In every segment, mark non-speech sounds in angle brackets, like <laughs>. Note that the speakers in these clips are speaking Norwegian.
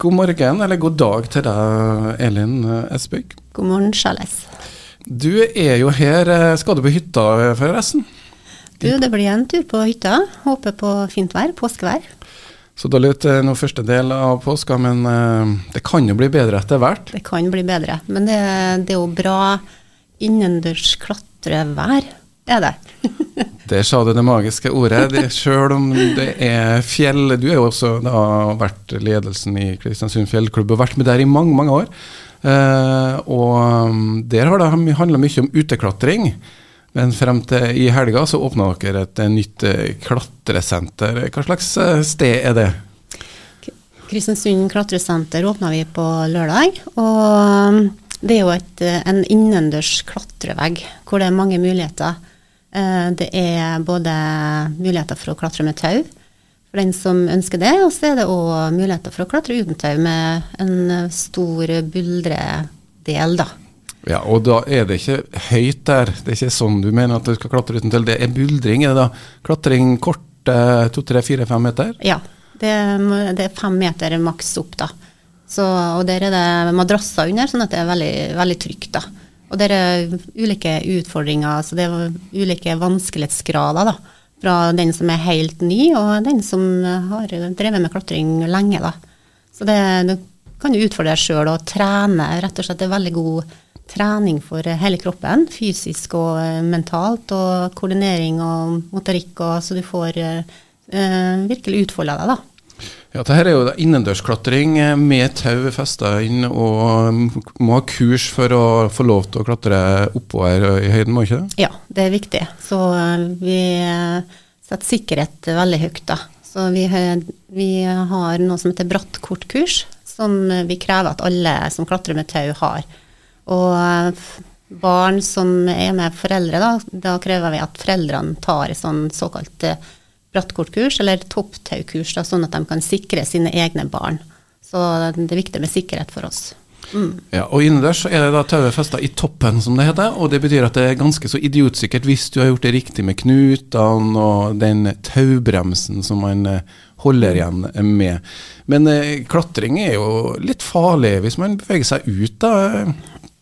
God morgen, eller god dag til deg, Elin Esbygg. God morgen, Charles. Du er jo her. eh, Skal du på hytta, forresten? Du, det blir en tur på hytta. Håper på fint vær, påskevær. Så da litt eh, nå første del av påska, men eh, det kan jo bli bedre etter hvert. Det kan bli bedre. Men det, det er jo bra innendørs klatrevær, er det. <laughs> Der sa du det magiske ordet. Det, selv om det er fjell Du har jo også da vært ledelsen i Kristiansund fjellklubb og vært med der i mange, mange år. Uh, og um, der har det handla mye om uteklatring. Men frem til i helga så åpna dere et eh, nytt eh, klatresenter. Hva slags sted er det? Kristiansund klatresenter åpna vi på lørdag. Og det er jo et, en innendørs klatrevegg hvor det er mange muligheter. Eh, Det er både muligheter for å klatre med tau, for den som ønsker det. Og så er det òg muligheter for å klatre uten tau, med en stor buldredel, da. Ja, og da er det ikke høyt der. Det er ikke sånn du mener at du skal klatre uten tau. Det er buldring, er det da? Klatring kort, eh, to, tre, fire, fem meter? Ja, det, det er fem meter maks opp, da. Så, og der er det madrasser under, sånn at det er veldig, veldig trygt, da. Og det er ulike utfordringer, så det er ulike vanskelighetsgrader, da. Fra den som er helt ny, og den som har drevet med klatring lenge, da. Så det, du kan jo utfordre deg sjøl og trene. Rett og slett det er veldig god trening for hele kroppen, fysisk og eh, mentalt, og koordinering og motorikk, og så du får eh, eh, virkelig utfolda deg, da. Ja, dette er jo innendørs innendørsklatring eh, med tau festa inn, og mm, må ha kurs for å få lov til å klatre oppover i høyden, må ikke det? Ja, det er viktig. Så eh, vi eh, setter sikkerhet veldig høyt, da. Så vi, vi har noe som heter brattkortkurs, som vi krever at alle som klatrer med tau, har. Og barn som er med foreldre, da, da krever vi at foreldrene tar sånn såkalt brattkortkurs, eller topptaukurs, sånn at de kan sikre sine egne barn. Så det er viktig med sikkerhet for oss. Ja, og innendørs er det da tauet festa i toppen, som det heter. Og det betyr at det er ganske så idiotsikkert hvis du har gjort det riktig med knutene og den taubremsen som man eh, holder igjen med. Men eh, klatring er jo litt farlig hvis man beveger seg ut, da.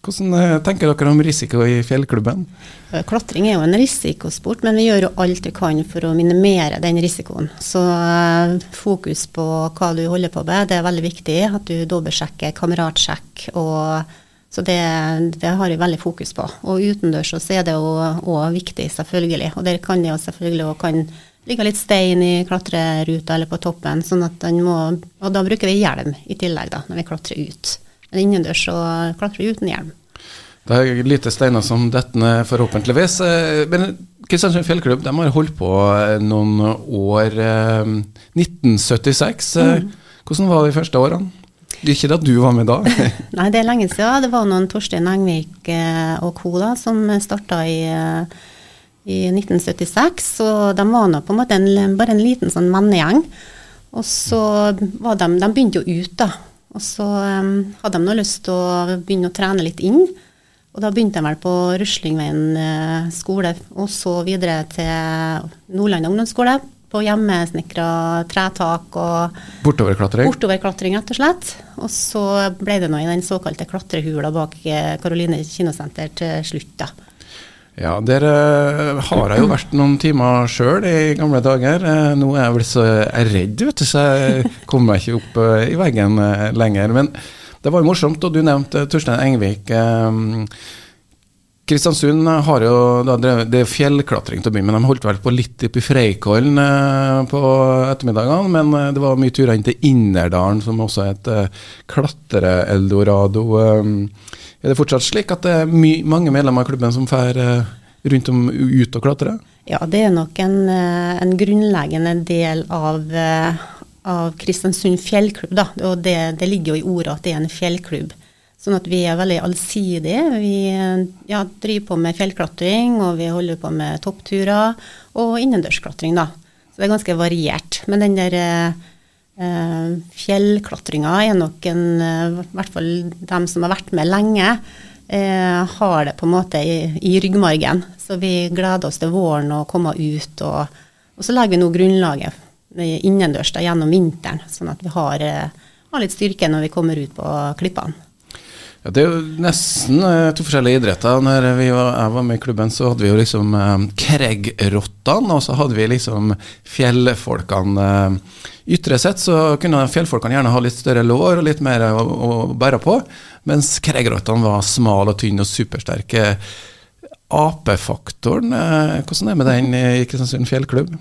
Hvordan eh, tenker dere om risiko i fjellklubben? Eh, Klatring er jo en risikosport, men vi gjør jo alt vi kan for å minimere den risikoen. Så eh, fokus på hva du holder på med, det er veldig viktig. At du dobbeltsjekker, kameratsjekk. Og, så det, det har vi veldig fokus på. Og utendørs så er det òg viktig, selvfølgelig. Og der kan det jo selvfølgelig òg ligge litt stein i klatreruta eller på toppen, sånn at den må Og da bruker vi hjelm i tillegg, da, når vi klatrer ut. Men innendørs så klatrer vi uten hjelm. Det er lite steiner som detter ned, forhåpentligvis. Eh, Men Kristiansund fjellklubb de har holdt på eh, noen år. eh, 1976. mm. Hvordan var de første årene? Ikke at du var med da. <laughs> Nei, det er lenge siden. Det var noen Torstein Engvik eh, og co. som starta i, eh, i 1976. Og de var nå på en måte en, bare en liten sånn vennegjeng. Og så var de De begynte jo ut, da. Og så um, hadde de nå lyst til å begynne å trene litt inn. Og da begynte jeg vel på Ruslingveien eh, skole, og så videre til Nordland ungdomsskole. På hjemmesnekra tretak og Bortoverklatring. Bortoverklatring, rett og slett. Og så ble det nå i den såkalte klatrehula bak eh, Karoline kinosenter til slutt, da. Ja, der eh, har jeg jo vært noen timer sjøl i gamle dager. Nå er jeg vel så redd, vet du, så jeg kommer meg ikke opp i veggen lenger. Men det var jo morsomt, og du nevnte Torstein Engvik. Eh, Kristiansund har jo drevet Det er fjellklatring til å begynne med, de holdt vel på litt oppe i Freikollen eh, på ettermiddagene. Men eh, det var mye turer inn til Innerdalen, som også er et eh, klatre-eldorado. Eh, er det fortsatt slik at det er mange medlemmer av klubben som drar rundt om ut og klatrer? Ja, det er nok en, en grunnleggende del av, av Kristiansund fjellklubb, da. Og det, det ligger jo i ordet at det er en fjellklubb. Sånn at vi er veldig allsidige. Vi ja, driver på med fjellklatring, og vi holder på med toppturer og innendørsklatring, da. Så det er ganske variert. Men den der eh, fjellklatringa er nok en eh, I hvert fall dem som har vært med lenge, eh, har det på en måte i, i ryggmargen. Så vi gleder oss til våren og komme ut. Og, og så legger vi nå grunnlaget innendørs da, gjennom vinteren, sånn at vi har, har, litt styrke når vi kommer ut på klippene. Ja, det er jo nesten eh, to forskjellige idretter. Når var, jeg var med i klubben, så hadde vi jo liksom eh, Kregg-rottene, og så hadde vi liksom fjellfolkene. Eh, ytre sett så kunne fjellfolkene gjerne ha litt større lår og litt mer å, å bære på, mens Kregg-rottene var smale og tynne og supersterke. Apefaktoren, hvordan er det med den i Kristiansund fjellklubb?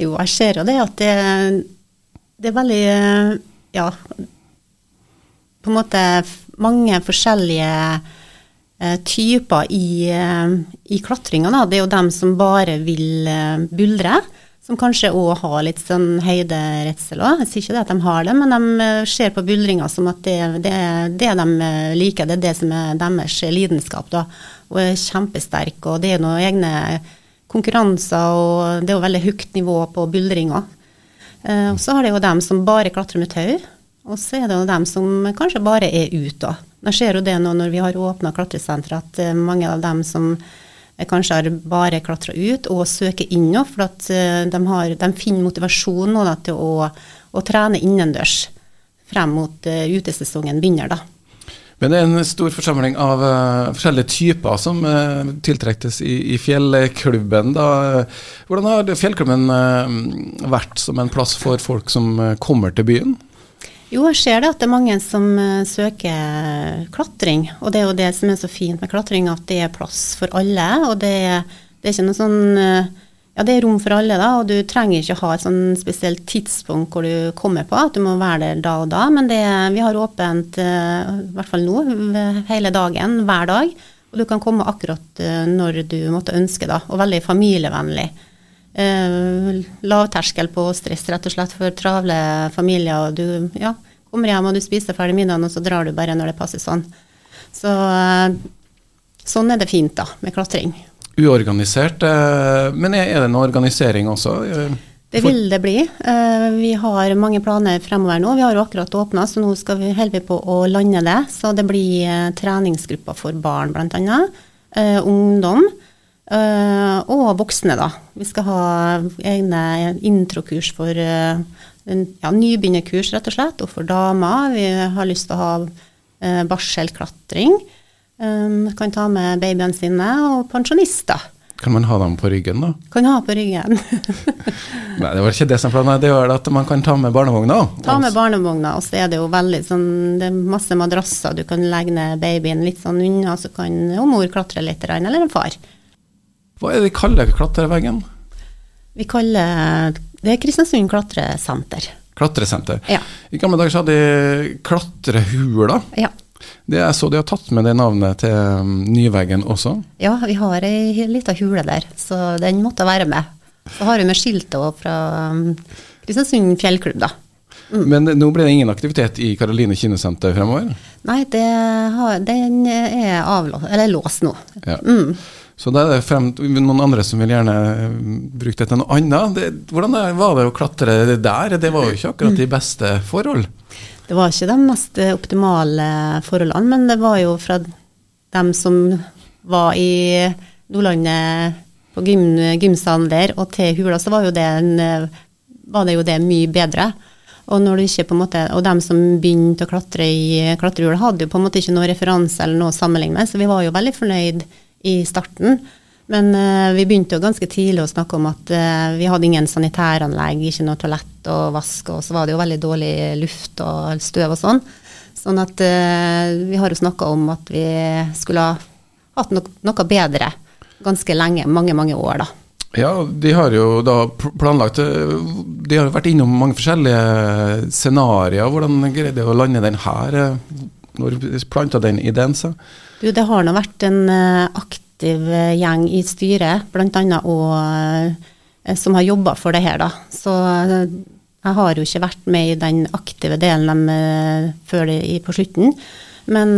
Jo, jeg ser jo det at det, det er veldig Ja, på en måte mange forskjellige eh, typer i, eh, i klatringa. Det er jo dem som bare vil eh, buldre. Som kanskje òg har litt sånn høyderedsel òg. Jeg sier ikke det at de har det, men de eh, ser på buldringa som at det, det, det de eh, liker, det er det som er deres lidenskap. Da. Og er kjempesterk. Og det er noen egne konkurranser, og det er jo veldig høyt nivå på buldringa. Eh, og så har det jo dem som bare klatrer med tau. Og så er det jo dem som kanskje bare er ute. Jeg ser jo det nå når vi har åpna klatresenter, at eh, mange av dem som eh, kanskje har bare klatra ut og søker inn nå, for at de, har, de finner motivasjon nå da, til å, å, trene innendørs frem mot utesesongen begynner. da. Men det er en stor forsamling av uh, forskjellige typer som uh, tiltrekkes i, i, fjellklubben. Da. Hvordan har fjellklubben uh, vært som en plass for folk som kommer til byen? Jo, jeg ser det at det er mange som søker klatring. Og det er jo det som er så fint med klatring, at det er plass for alle. Og det, det er ikke noe sånn Ja, det er rom for alle, da. Og du trenger ikke ha et sånn spesielt tidspunkt hvor du kommer på, at du må være der da og da. Men det, vi har åpent, uh, i hvert fall nå, hele dagen, hver dag. Og du kan komme akkurat når du måtte ønske, da. Og veldig familievennlig eh, lavterskel på stress, rett og slett, for travle familier. Du ja, kommer hjem og du spiser ferdig middagen, og så drar du bare når det passer sånn. Så eh, sånn er det fint, da, med klatring. Uorganisert, eh, men er det noe organisering også? Det vil det bli. Eh, vi har mange planer fremover nå. Vi har jo akkurat åpna, så nå skal vi holde på å lande det. Så det blir treningsgrupper for barn, bl.a. Ungdom. Uh, og voksne, da. Vi skal ha egne introkurs for ja, nybegynnerkurs, rett og slett, og for damer. Vi har lyst til å ha barselklatring. Um, kan ta med babyene sine, og pensjonister. Kan man ha dem på ryggen, da? Kan ha på ryggen. <laughs> Nei, det var ikke det som planen. Det var at man kan ta med barnevogna. Ta med barnevogna, og så er det jo veldig sånn Det er masse madrasser. Du kan legge ned babyen litt sånn unna, så kan jo mor klatre litt, eller en far. Hva er det de kaller klatreveggen? Vi kaller det er Kristiansund klatresenter. Klatresenter. Ja. I gamle dager så hadde de klatrehula. Ja. Det er så de har tatt med det navnet til um, Nyveggen også? Ja, vi har ei lita hule der, så den måtte være med. Så har vi med skiltet òg fra um, Kristiansund fjellklubb, da. Mm. Men nå blir det ingen aktivitet i Karoline kinosenter fremover? Nei, har, den er avlåst, eller låst nå. Ja. Mm. Så da er det frem, noen andre som vil gjerne eh, bruke det til noe annet. Det, hvordan var det å klatre der? Det var jo ikke akkurat de beste forhold? Det var ikke de mest optimale forholdene, men det var jo fra dem som var i Nordlandet på gym, gymsalen der og til Hula, så var, det, en, var det jo det mye bedre. Og, når måte, og dem som begynte å klatre i klatrehjul, hadde jo på en måte ikke noe referanse eller noe å sammenligne med, så vi var jo veldig fornøyd i starten. Men uh, vi begynte jo ganske tidlig å snakke om at uh, vi hadde ingen sanitæranlegg, ikke noe toalett og vask, og så var det jo veldig dårlig luft og støv og sånn. Sånn at uh, vi har jo snakka om at vi skulle ha hatt no noe bedre ganske lenge, mange, mange år, da. Ja, de har jo da planlagt De har vært innom mange forskjellige scenarioer. Hvordan greide de å lande den her? Når planta den ideen seg? Du, det har nå vært en eh, aktiv eh, gjeng i styret, bl.a. og eh, som har jobba for det her, da. Så jeg har jo ikke vært med i den aktive delen de, før de, på slutten. Men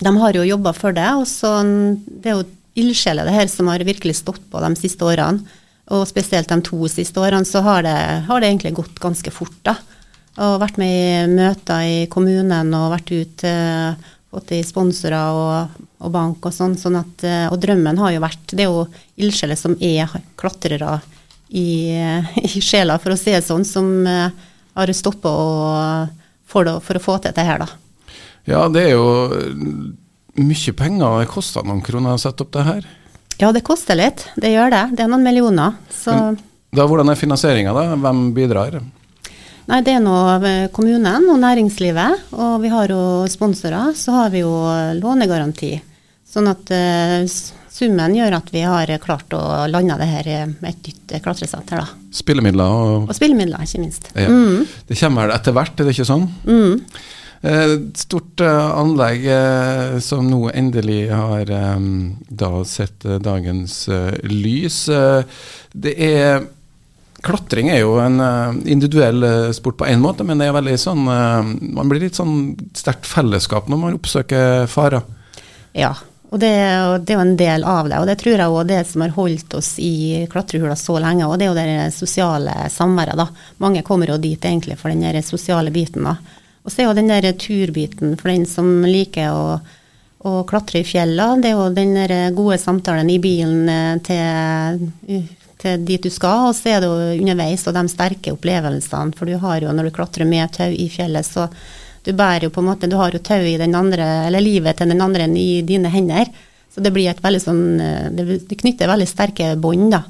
de har jo jobba for det, og så det er jo ildsjeler det her som har virkelig stått på de siste årene. Og spesielt de to siste årene så har det, har det egentlig gått ganske fort, da. Og vært med i møter i kommunen og vært ute fått i sponsorer og, og, bank og sånn. sånn at, eh, og drømmen har jo vært Det er jo ildsjeler som er klatrere i, <laughs> i, sjela, for å si det sånn, som uh, har stoppa for, for å få til dette her, da. Ja, det er jo mye penger. Det koster noen kroner å sette opp det her? Ja, det koster litt. Det gjør det. Det er noen millioner. Så da, hvordan er finansieringa, da? Hvem bidrar? Nei, Det er nå kommunen og næringslivet, og vi har jo sponsorer. Så har vi jo lånegaranti. Sånn at uh, summen gjør at vi har klart å lande det her med et nytt klatresenter. da. Spillemidler og Og spillemidler, ikke minst. Ja. Mm. Det kommer vel etter hvert, er det ikke sånn? Mm. Et stort anlegg som nå endelig har da sett dagens lys. det er Klatring er jo en individuell sport på én måte, men det er veldig sånn Man blir litt sånn sterkt fellesskap når man oppsøker farer. Ja, og det, det, er jo en del av det. Og det tror jeg er det som har holdt oss i klatrehula så lenge. Og det er jo det sosiale samværet, da. Mange kommer jo dit egentlig for den der sosiale biten, da. Og så er jo den der turbiten for den som liker å, å klatre i fjellene, Det er jo den gode samtalen i bilen til til dit du skal, og så er det jo underveis og de sterke opplevelsene. For du har jo, når du klatrer med tau i fjellet, så du bærer jo på en måte Du har jo tau i den andre, eller livet til den andre i dine hender. Så det blir et veldig sånn Det knytter veldig sterke bånd, da.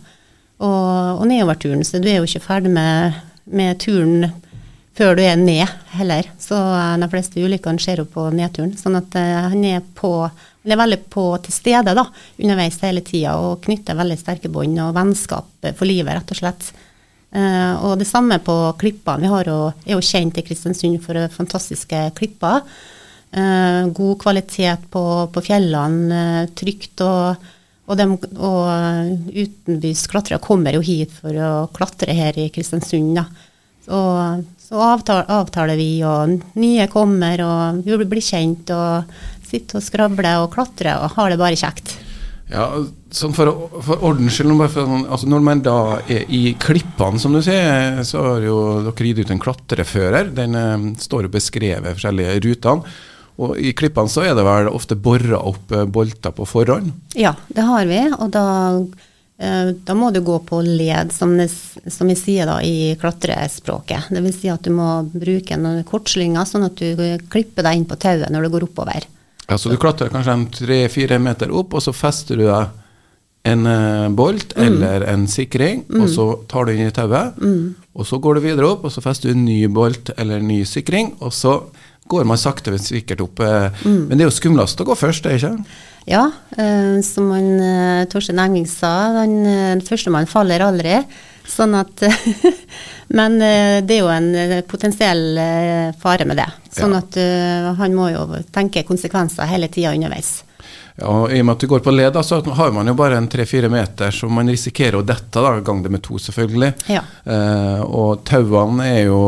Og, og nedoverturen, så du er jo ikke ferdig med, med turen før du er ned heller. Så de fleste ulykkene skjer jo på nedturen. Sånn at han er på han er veldig på til stede da, underveis hele tida og knytter veldig sterke bånd og vennskap for livet, rett og slett. Uh, og det samme på klippene. Vi jo, er jo kjent i Kristiansund for fantastiske klipper. Uh, god kvalitet på, på fjellene, uh, trygt. Og, og, dem, og utenbys klatrere kommer jo hit for å klatre her i Kristiansund. Da. Så, så avtaler, avtaler, vi, og nye kommer, og vi blir kjent. og Sitter og skravler og klatrer og har det bare kjekt. Ja, sånn for, for ordens skyld, altså når man da er i klippene, som du sier, så har jo dere gitt ut en klatrefører. Den eh, står og beskrever forskjellige rutene. Og I klippene så er det vel ofte bora opp eh, bolter på forhånd? Ja, det har vi. Og da, da må du gå på led, som, det, som vi sier da i klatrespråket. Dvs. Si at du må bruke noen kortslynger, sånn at du klipper deg inn på tauet når du går oppover. Ja, Så du klatrer kanskje en tre-fire meter opp, og så fester du deg en uh, bolt mm. eller en sikring, mm. og så tar du inn i tauet. Mm. Og så går du videre opp, og så fester du en ny bolt eller en ny sikring, og så går man sakte, men sikkert opp. Uh, men det er jo skumlest å gå først, det er ikke? Ja, uh, som han, Torstein Enging sa, den, den første man faller aldri. Sånn at <laughs> Men det er jo en potensiell fare med det. Sånn ja. at han må jo tenke konsekvenser hele tida underveis. Ja, og I og med at du går på led, så har man jo bare en tre-fire meter, så man risikerer å dette. da, Gang det med to, selvfølgelig. Ja. Eh, og tauene er jo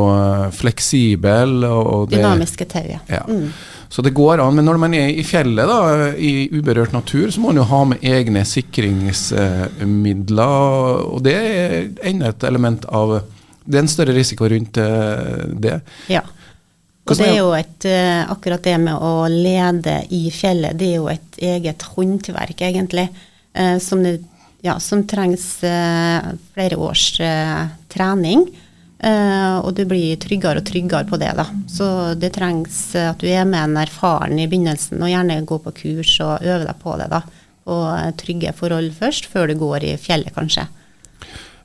fleksible. Og, Og det, Dynamiske tau, ja. ja. Mm. Så det går an. Men når man er i fjellet, da, i uberørt natur, så må man jo ha med egne sikringsmidler. Og det er enda et element av Det er en større risiko rundt det. Ja. Og det er jo et, eh, akkurat det med å lede i fjellet, det er jo et eget håndverk, egentlig, eh, som, det, ja, som trengs eh, flere års trening. Og du blir tryggere og tryggere på det, da. Så det trengs at du er med en erfaren i begynnelsen, og gjerne gå på kurs og øve deg på det, da. Og trygge forhold først, før du går i fjellet, kanskje.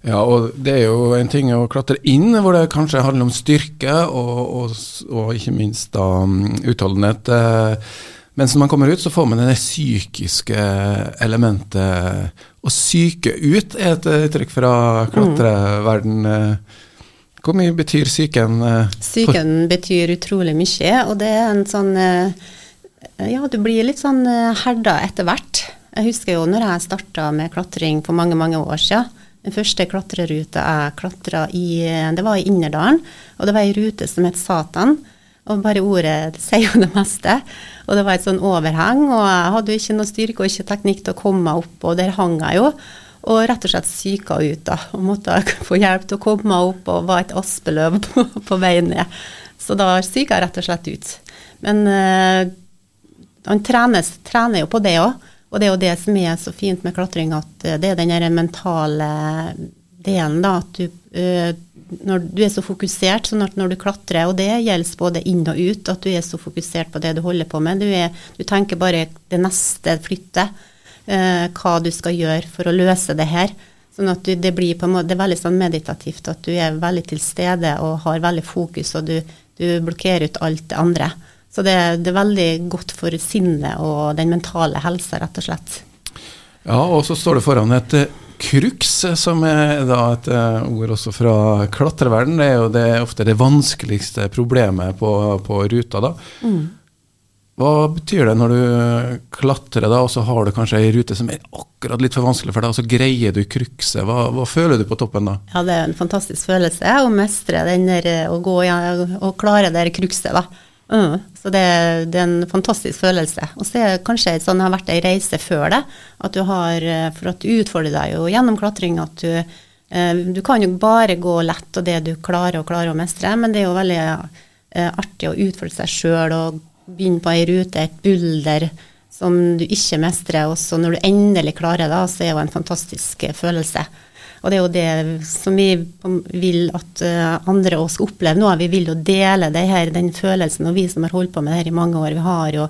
Ja, og det er jo en ting å klatre inn, hvor det kanskje handler om styrke og, og, og ikke minst da mm, utholdenhet. Eh, mens når man kommer ut, så får man det psykiske elementet. Å psyke ut er et uttrykk fra klatreverden. Hvor mye betyr psyken? Psyken betyr utrolig mye, og det er en sånn Ja, du blir litt sånn herda etter hvert. Jeg husker jo når jeg starta med klatring for mange, mange år siden den første klatreruta jeg klatra i, det var i Innerdalen. Og det var ei rute som het Satan. Og bare ordet <laughs> sier jo det meste. Og det var et sånn overheng, og jeg hadde jo ikke noe styrke og ikke teknikk til å komme meg opp, og der hang jeg jo. Og rett og slett psyka ut, da. Og måtte <laughs> få hjelp til å komme meg opp, og var et aspeløv <laughs> på, på vei ned. Så da psyka jeg rett og slett ut. Men øh, han trenes, trener jo på det òg. Og det er jo det som er så fint med klatring, at eh, det er den mentale delen, da. At du, når du er så fokusert, sånn at når du klatrer, og det gjelder både inn og ut, at du er så fokusert på det du holder på med. Du, er, du tenker bare det neste flyttet, eh, hva du skal gjøre for å løse det her. Sånn at du, det blir på en måte, det er veldig sånn meditativt, at du er veldig til stede og har veldig fokus, og du, du blokkerer ut alt det andre. Så det, det, er veldig godt for sinnet og den mentale helsa, rett og slett. Ja, og så står det foran et uh, crux, som er et uh, ord også fra klatreverden. Det er jo det, ofte det vanskeligste problemet på, på ruta, da. Mm. Hva betyr det når du klatrer, da, og så har du kanskje ei rute som er akkurat litt for vanskelig for deg, og så greier du krukset. Hva, hva, føler du på toppen da? Ja, Det er en fantastisk følelse å mestre den der, å gå og klare det krukset, da. Mm, så det, det, er en fantastisk følelse. Og så er det kanskje sånn det har vært ei reise før det, at du har eh, For at du utfordrer deg jo gjennom klatring at du eh, Du kan jo bare gå lett og det du klarer og klarer å mestre, men det er jo veldig eh, artig å utfordre seg sjøl og begynne på ei rute, et bulder som du ikke mestrer, og så når du endelig klarer det, så er det jo en fantastisk følelse. Og det er jo det som vi vil at eh, andre også skal oppleve nå. Vi vil jo dele her, den følelsen. Og vi som har holdt på med det her i mange år, vi har jo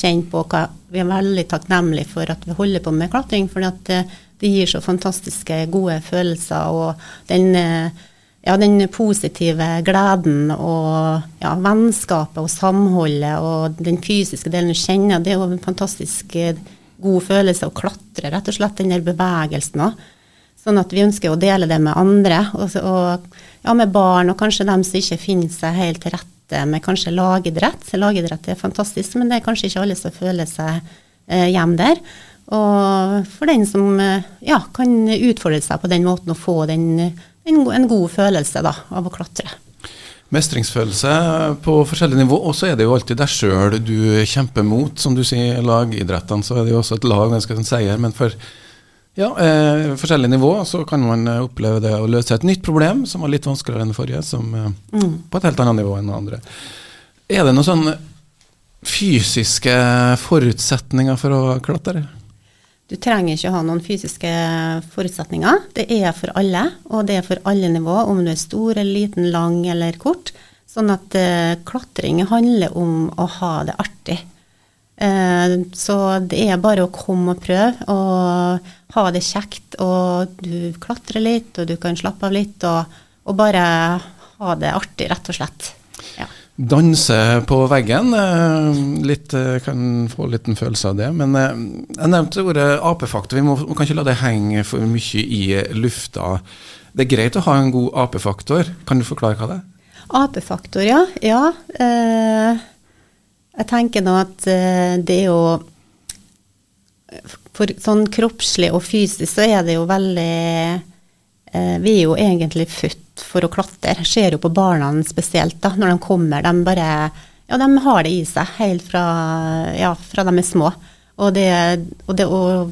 kjent på hva Vi er veldig takknemlige for at vi holder på med klatring, for det, det gir så fantastiske, gode følelser. Og den, eh, ja, den positive gleden og ja, vennskapet og samholdet og den fysiske delen du kjenner, det er jo en fantastisk eh, god følelse å klatre, rett og slett. Den der bevegelsen òg. Sånn at vi ønsker å dele det med andre, og, og ja, med barn, og kanskje dem som ikke finner seg helt til rette med kanskje lagidrett. Lagidrett er fantastisk, men det er kanskje ikke alle som føler seg eh, hjemme der. Og for den som eh, ja, kan utfordre seg på den måten og få den, en, en god følelse da, av å klatre. Mestringsfølelse på forskjellig nivå, og så er det jo alltid deg sjøl du kjemper mot. Som du sier, lagidrettene så er det jo også et lag, en skal seier, men for ja, eh, forskjellige nivå så kan man oppleve det å løse et nytt problem som var litt vanskeligere enn det forrige, som eh, mm. på et helt annet nivå enn det andre. Er det noen sånne fysiske forutsetninger for å klatre? Du trenger ikke ha noen fysiske forutsetninger. Det er for alle, og det er for alle nivå, om du er stor eller liten, lang eller kort. Sånn at uh, klatring handler om å ha det artig. Uh, så det er bare å komme og prøve. og ha det kjekt, og du klatrer litt, og du kan slappe av litt, og, og bare ha det artig, rett og slett. Ja. Danse på veggen, eh, litt, eh, kan få en liten følelse av det. Men eh, jeg nevnte ordet apefaktor. Vi må, kanskje la det henge for mye i lufta. Det er greit å ha en god apefaktor. Kan du forklare hva det er? Apefaktor, ja. ja eh, jeg tenker nå at det er jo for sånn kroppslig og fysisk så er det jo veldig eh, Vi er jo egentlig født for å klatre. Ser jo på barna spesielt, da, når de kommer. De bare Ja, de har det i seg helt fra, ja, fra de er små. Og det, og det å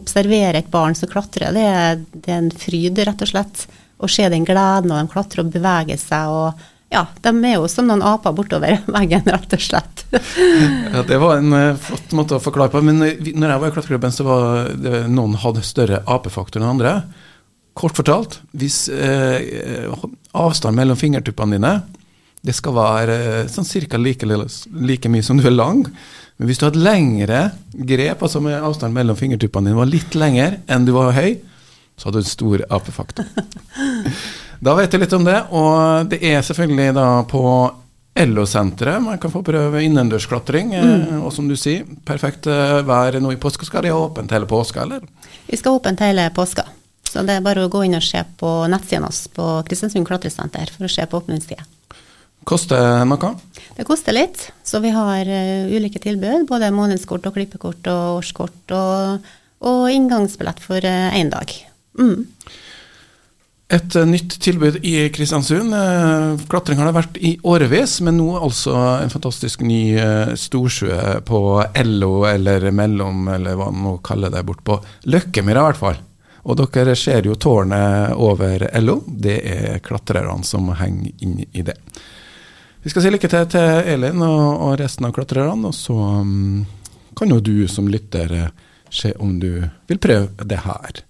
observere et barn som klatrer, det, det er en fryd, rett og slett. Å se den gleden og de klatrer og beveger seg. og ja, de er jo som noen aper bortover <laughs> veggen, rett og slett. <laughs> ja, Det var en uh, flott måte å forklare på. Men uh, når jeg var i klatreklubben, så var det, noen hadde større apefaktor enn andre. Kort fortalt, hvis eh, avstanden mellom fingertuppene dine det skal være sånn cirka like, like, mye som du er lang. Men hvis du hadde lengre grep, altså med avstanden mellom fingertuppene dine var litt lengre enn du var høy, så hadde du en stor apefaktor. <laughs> Da vet du litt om det, og det er selvfølgelig da på LO-senteret man kan få prøve innendørsklatring. Eh, mm. Og som du sier, perfekt eh, vær nå i påska. Skal de ha åpent hele påska, eller? Vi skal ha åpent hele påska. Så det er bare å gå inn og se på nettsiden oss på Kristiansund klatresenter for å se på åpningstida. Koster noe? Det koster litt. Så vi har uh, ulike tilbud. Både månedskort og klippekort og årskort. Og, og inngangsbillett for én uh, dag. Mm. Et eh, nytt tilbud i Kristiansund. Eh, klatring har det vært i årevis, men nå altså en fantastisk ny eh, storsjø på LO eller mellom, eller hva man må kalle det, bort på Løkkemyra i hvert fall. Og dere ser jo tårnet over LO. Det er klatrerne som henger inn i det. Vi skal si lykke til til Elin og, resten av klatrerne, og så um, kan jo du som lytter se om du vil prøve det her.